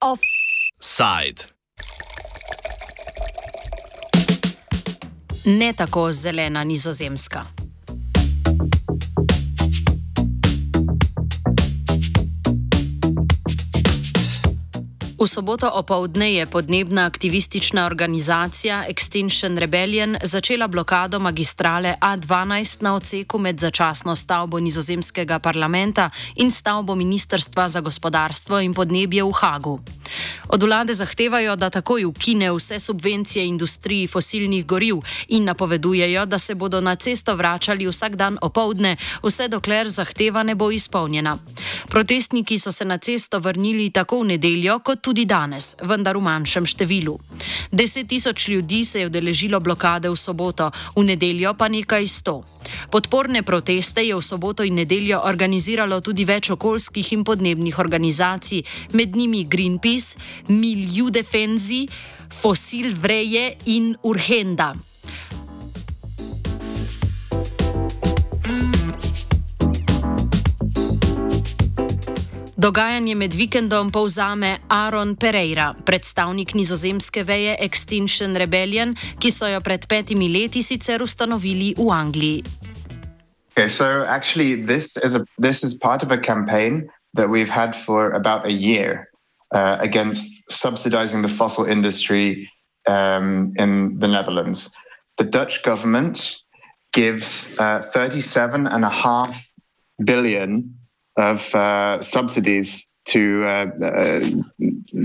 Offside. Ne tako zelena nizozemska. V soboto opoldne je podnebna aktivistična organizacija Extinction Rebellion začela blokado magistrale A12 na odseku med začasno stavbo nizozemskega parlamenta in stavbo Ministrstva za gospodarstvo in podnebje v Hagu. Od vlade zahtevajo, da takoj ukine vse subvencije industriji fosilnih goriv in napovedujejo, da se bodo na cesto vračali vsak dan opoldne, vse dokler zahteva ne bo izpolnjena. Protestniki so se na cesto vrnili tako v nedeljo, kot tudi danes, vendar v manjšem številu. Deset tisoč ljudi se je udeležilo blokade v soboto, v nedeljo pa nekaj sto. Podporne proteste je v soboto in nedeljo organiziralo tudi več okoljskih in podnebnih organizacij, med njimi Greenpeace, Milieu Defenzi, Fossil Vreje in Urhenda. Dogajanje med vikendom povzame Aaron Pereira, predstavnik nizozemske veje Extinction Rebellion, ki so jo pred petimi leti sicer ustanovili v Angliji. Okay, so actually, this is a this is part of a campaign that we've had for about a year uh, against subsidizing the fossil industry um, in the Netherlands. The Dutch government gives uh, 37 and a half billion of uh, subsidies to uh, uh,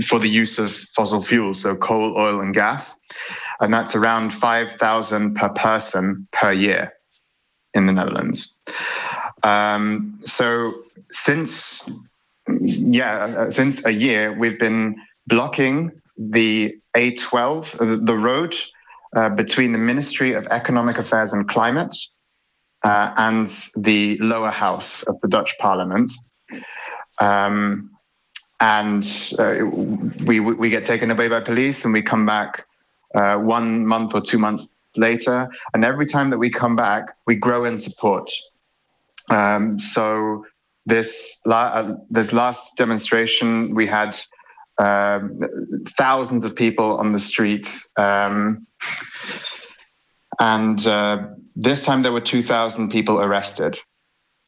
for the use of fossil fuels, so coal, oil, and gas, and that's around five thousand per person per year in the Netherlands. Um, so since yeah, uh, since a year we've been blocking the A12, uh, the road uh, between the Ministry of Economic Affairs and Climate uh, and the lower house of the Dutch Parliament. Um, and uh, we we get taken away by police, and we come back uh, one month or two months later. And every time that we come back, we grow in support. Um, so this la- uh, this last demonstration, we had um, thousands of people on the street, um, and uh, this time there were 2,000 people arrested,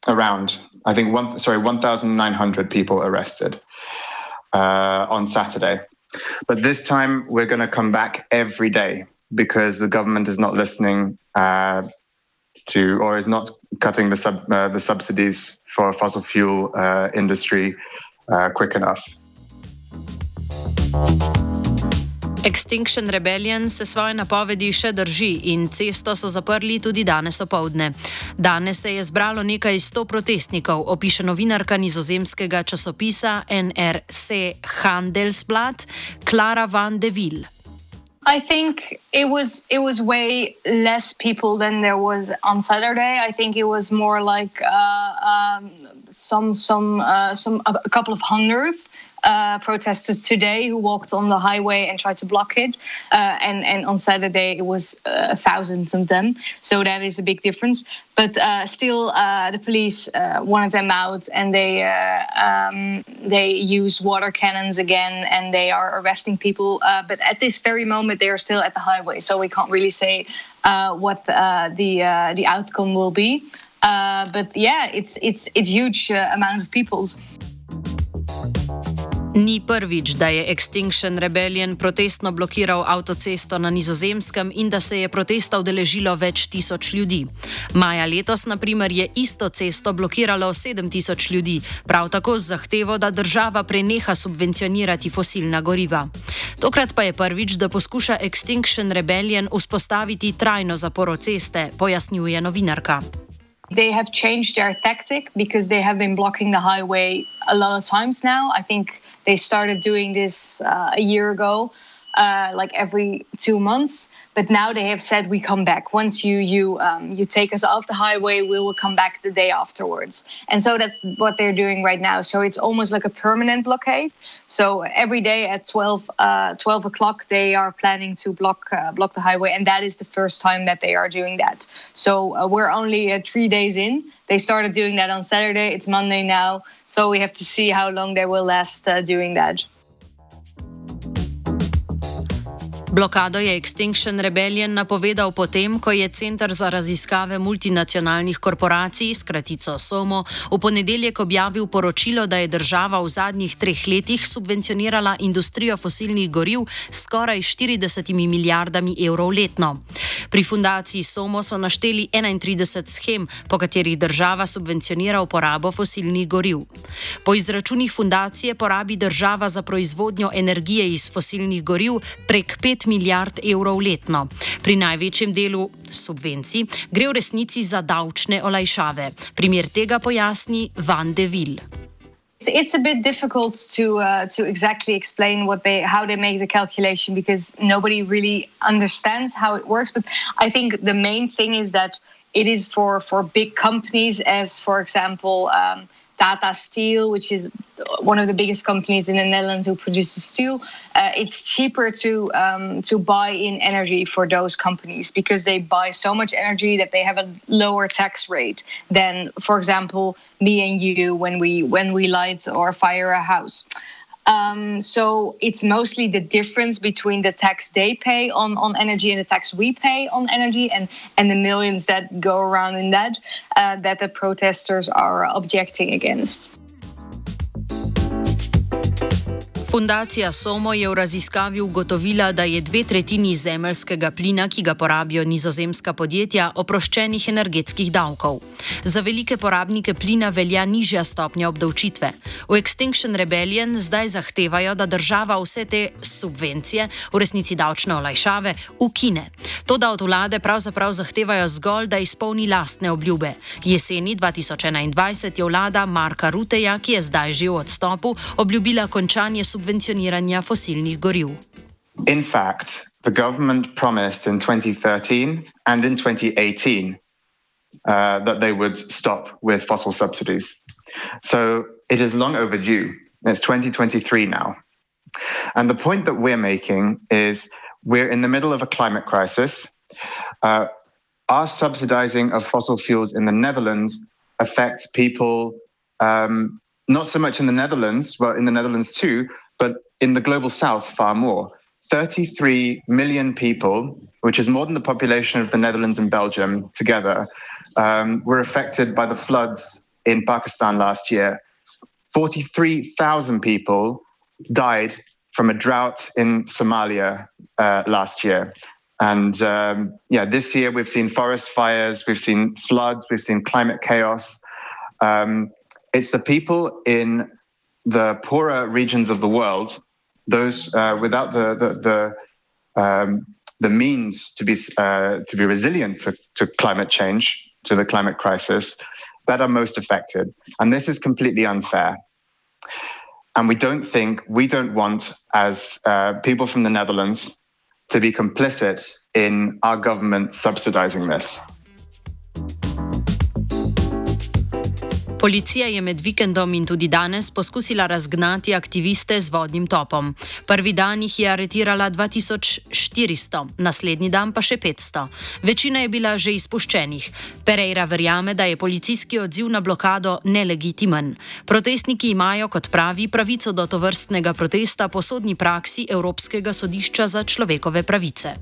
around, I think, one, sorry, 1,900 people arrested uh, on Saturday. But this time we're going to come back every day because the government is not listening uh, to or is not cutting the, sub, uh, the subsidies for fossil fuel uh, industry uh, quick enough. Extinction Rebellion se svoje napovedi še drži in cesto so zaprli tudi danes opoldne. Danes se je zbralo nekaj sto protestnikov, opiše novinarka nizozemskega časopisa NRC Handelsblad Klara van de Ville. I think it was it was way less people than there was on Saturday. I think it was more like uh, um, some some uh, some a couple of hundred. Uh, protesters today who walked on the highway and tried to block it. Uh, and, and on Saturday, it was uh, thousands of them. So that is a big difference. But uh, still, uh, the police uh, wanted them out and they, um, they use water cannons again and they are arresting people. but at this very moment, they are still at the highway. So we can't really say what the, the outcome will be. but yeah, it's it's it's huge amount of people. Ni prvič, da je Extinction Rebellion protestno blokiral avtocesto na nizozemskem in da se je protesta udeležilo več tisoč ljudi. Maja letos, na primer, je isto cesto blokiralo 7000 ljudi, prav tako z zahtevo, da država preneha subvencionirati fosilna goriva. Tokrat pa je prvič, da poskuša Extinction Rebellion vzpostaviti trajno zaporo ceste, pojasnjuje novinarka. They have changed their tactic because they have been blocking the highway a lot of times now. I think they started doing this uh, a year ago. Uh, like every two months. But now they have said we come back once you you um, you take us off the highway, we will come back the day afterwards. And so that's what they're doing right now. So it's almost like a permanent blockade. So every day at 12, uh, 12 o'clock, they are planning to block uh, block the highway, and that is the first time that they are doing that. So uh, we're only uh, three days in. They started doing that on Saturday. It's Monday now, so we have to see how long they will last uh, doing that. Blokado je Extinction Rebellion napovedal potem, ko je Centr za raziskave multinacionalnih korporacij, skratico SOMO, v ponedeljek objavil poročilo, da je država v zadnjih treh letih subvencionirala industrijo fosilnih goriv s skoraj 40 milijardami evrov letno. Pri fundaciji SOMO so našteli 31 schem, po katerih država subvencionira uporabo fosilnih goriv. Po izračunih fundacije porabi država za proizvodnjo energije iz fosilnih goriv prek 5 5 milijard evrov letno. Pri največjem delu subvencij gre v resnici za davčne olajšave. Primer tega pojasni Van de Ville. It's a bit difficult to uh, to exactly explain what they how they make the calculation because nobody really understands how it works. But I think the main thing is that it is for for big companies, as for example. Um, Tata Steel, which is one of the biggest companies in the Netherlands who produces steel, uh, it's cheaper to um, to buy in energy for those companies because they buy so much energy that they have a lower tax rate than, for example, me and you when we when we light or fire a house. Um, so it's mostly the difference between the tax they pay on, on energy and the tax we pay on energy and, and the millions that go around in that uh, that the protesters are objecting against. Fundacija Somo je v raziskavi ugotovila, da je dve tretjini zemeljskega plina, ki ga porabijo nizozemska podjetja, oproščenih energetskih davkov. Za velike porabnike plina velja nižja stopnja obdavčitve. V Extinction Rebellion zdaj zahtevajo, da država vse te subvencije, v resnici davčne olajšave, ukine. To, da od vlade pravzaprav zahtevajo zgolj, da izpolni lastne obljube. Jeseni 2021 je vlada Marka Ruteja, ki je zdaj že v odstopu, obljubila končanje subvencij. Subvencioniranja fosilnih goriv. In fact, the government promised in 2013 and in 2018 uh, that they would stop with fossil subsidies. So it is long overdue. It's 2023 now. And the point that we're making is we're in the middle of a climate crisis. Uh, our subsidizing of fossil fuels in the Netherlands affects people um, not so much in the Netherlands, well, in the Netherlands too, but in the global south, far more. 33 million people, which is more than the population of the Netherlands and Belgium together, um, were affected by the floods in Pakistan last year. 43,000 people died from a drought in Somalia uh, last year. And um, yeah, this year we've seen forest fires, we've seen floods, we've seen climate chaos. Um, it's the people in the poorer regions of the world, those uh, without the the the, um, the means to be uh, to be resilient to, to climate change, to the climate crisis, that are most affected, and this is completely unfair. And we don't think we don't want as uh, people from the Netherlands to be complicit in our government subsidizing this. Policija je med vikendom in tudi danes poskusila razgnati aktiviste z vodnim topom. Prvi dan jih je aretirala 2400, naslednji dan pa še 500. Večina je bila že izpuščenih. Pereira verjame, da je policijski odziv na blokado nelegitimen. Protestniki imajo, kot pravi, pravico do tovrstnega protesta po sodni praksi Evropskega sodišča za človekove pravice.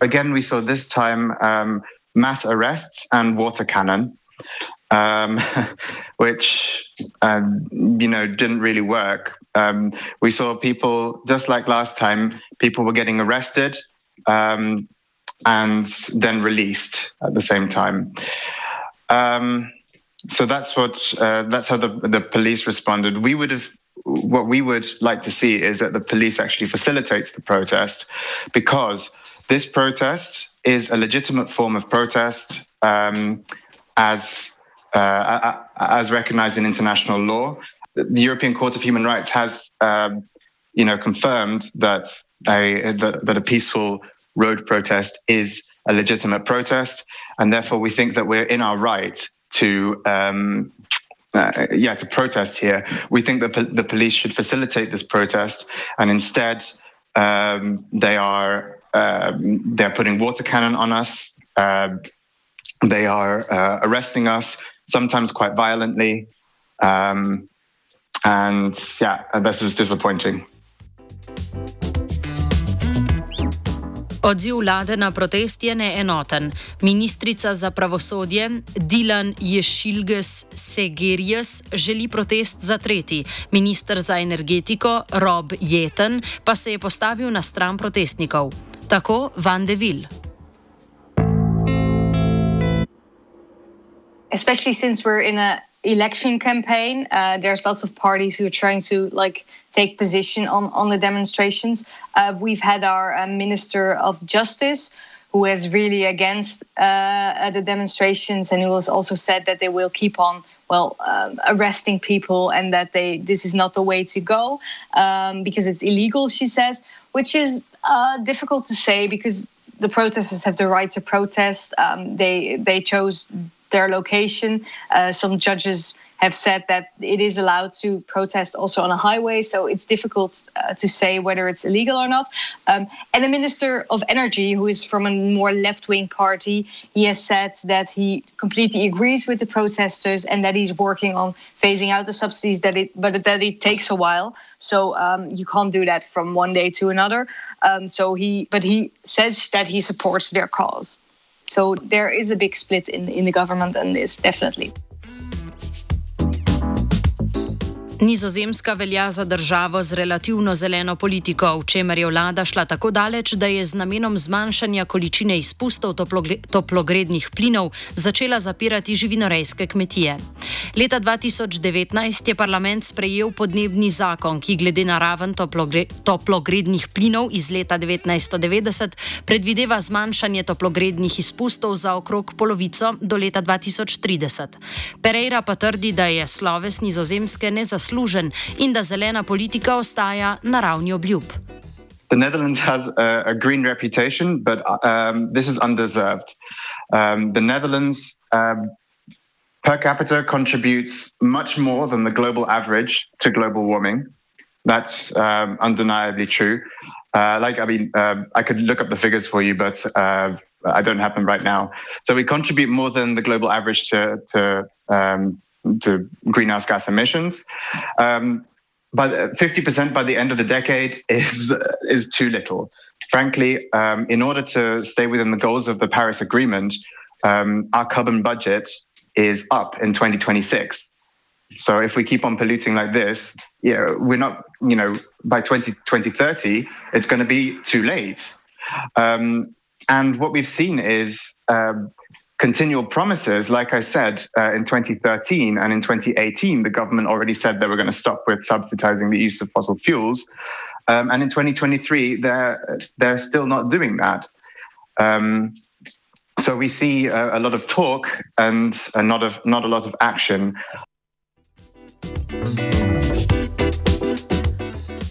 Again, we saw this time um, mass arrests and water cannon. Um, which um, you know didn't really work. Um, we saw people just like last time. People were getting arrested um, and then released at the same time. Um, so that's what uh, that's how the the police responded. We would have. What we would like to see is that the police actually facilitates the protest, because this protest is a legitimate form of protest, um, as uh, as recognized in international law. The European Court of Human Rights has um, you know, confirmed that a that, that a peaceful road protest is a legitimate protest, and therefore we think that we're in our right to. Um, uh, yeah, to protest here. We think that po- the police should facilitate this protest, and instead, um, they are um, they're putting water cannon on us. Uh, they are uh, arresting us, sometimes quite violently, um, and yeah, this is disappointing. Odziv vlade na protest je neenoten. Ministrica za pravosodje Dilan Ješilges Segerjes želi protest zatreti. Ministr za energetiko Rob Jeten pa se je postavil na stran protestnikov. Tako Van de Ville. Especially since we're in a election campaign. Uh, there's lots of parties who are trying to like take position on on the demonstrations. Uh, we've had our uh, Minister of Justice who is really against uh, the demonstrations and who has also said that they will keep on well um, arresting people and that they this is not the way to go um, because it's illegal. She says, which is uh, difficult to say because the protesters have the right to protest. Um, they they chose their location. Uh, some judges have said that it is allowed to protest also on a highway, so it's difficult uh, to say whether it's illegal or not. Um, and the Minister of Energy, who is from a more left wing party, he has said that he completely agrees with the protesters and that he's working on phasing out the subsidies, that it, but that it takes a while. So um, you can't do that from one day to another. Um, so he, but he says that he supports their cause. So there is a big split in, in the government and this, definitely. Nizozemska velja za državo z relativno zeleno politiko, v čemer je vlada šla tako daleč, da je z namenom zmanjšanja količine izpustov toplogrednih plinov začela zapirati živinorejske kmetije. Leta 2019 je parlament sprejel podnebni zakon, ki glede na raven toplogre toplogrednih plinov iz leta 1990 predvideva zmanjšanje toplogrednih izpustov za okrog polovico do leta 2030. Pereira pa trdi, da je sloves nizozemske nezaslužen zaslužen in da zelena politika ostaja na ravni obljub. The Netherlands has a, a green reputation, but um, this is undeserved. Um, the Netherlands um, per capita contributes much more than the global average to global warming. That's um, undeniably true. Uh, like, I mean, uh, I could look up the figures for you, but uh, I don't have them right now. So we contribute more than the global average to, to um, to greenhouse gas emissions. Um, but 50% by the end of the decade is is too little. Frankly, um, in order to stay within the goals of the Paris Agreement, um, our carbon budget is up in 2026. So if we keep on polluting like this, yeah, we're not, you know, by 20, 2030, it's going to be too late. Um, and what we've seen is um, continual promises. Like I said, uh, in 2013 and in 2018, the government already said they were going to stop with subsidizing the use of fossil fuels. Um, and in 2023, they're, they're still not doing that. Um, so we see a, a, lot of talk and, and not, of, not a lot of action.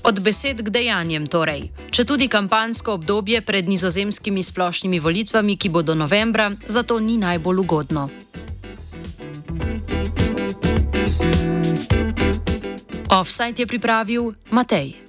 Od besed k dejanjem torej. Če tudi kampansko obdobje pred nizozemskimi splošnimi volitvami, ki bodo novembra, zato ni najbolj ugodno. Offside je pripravil Matej.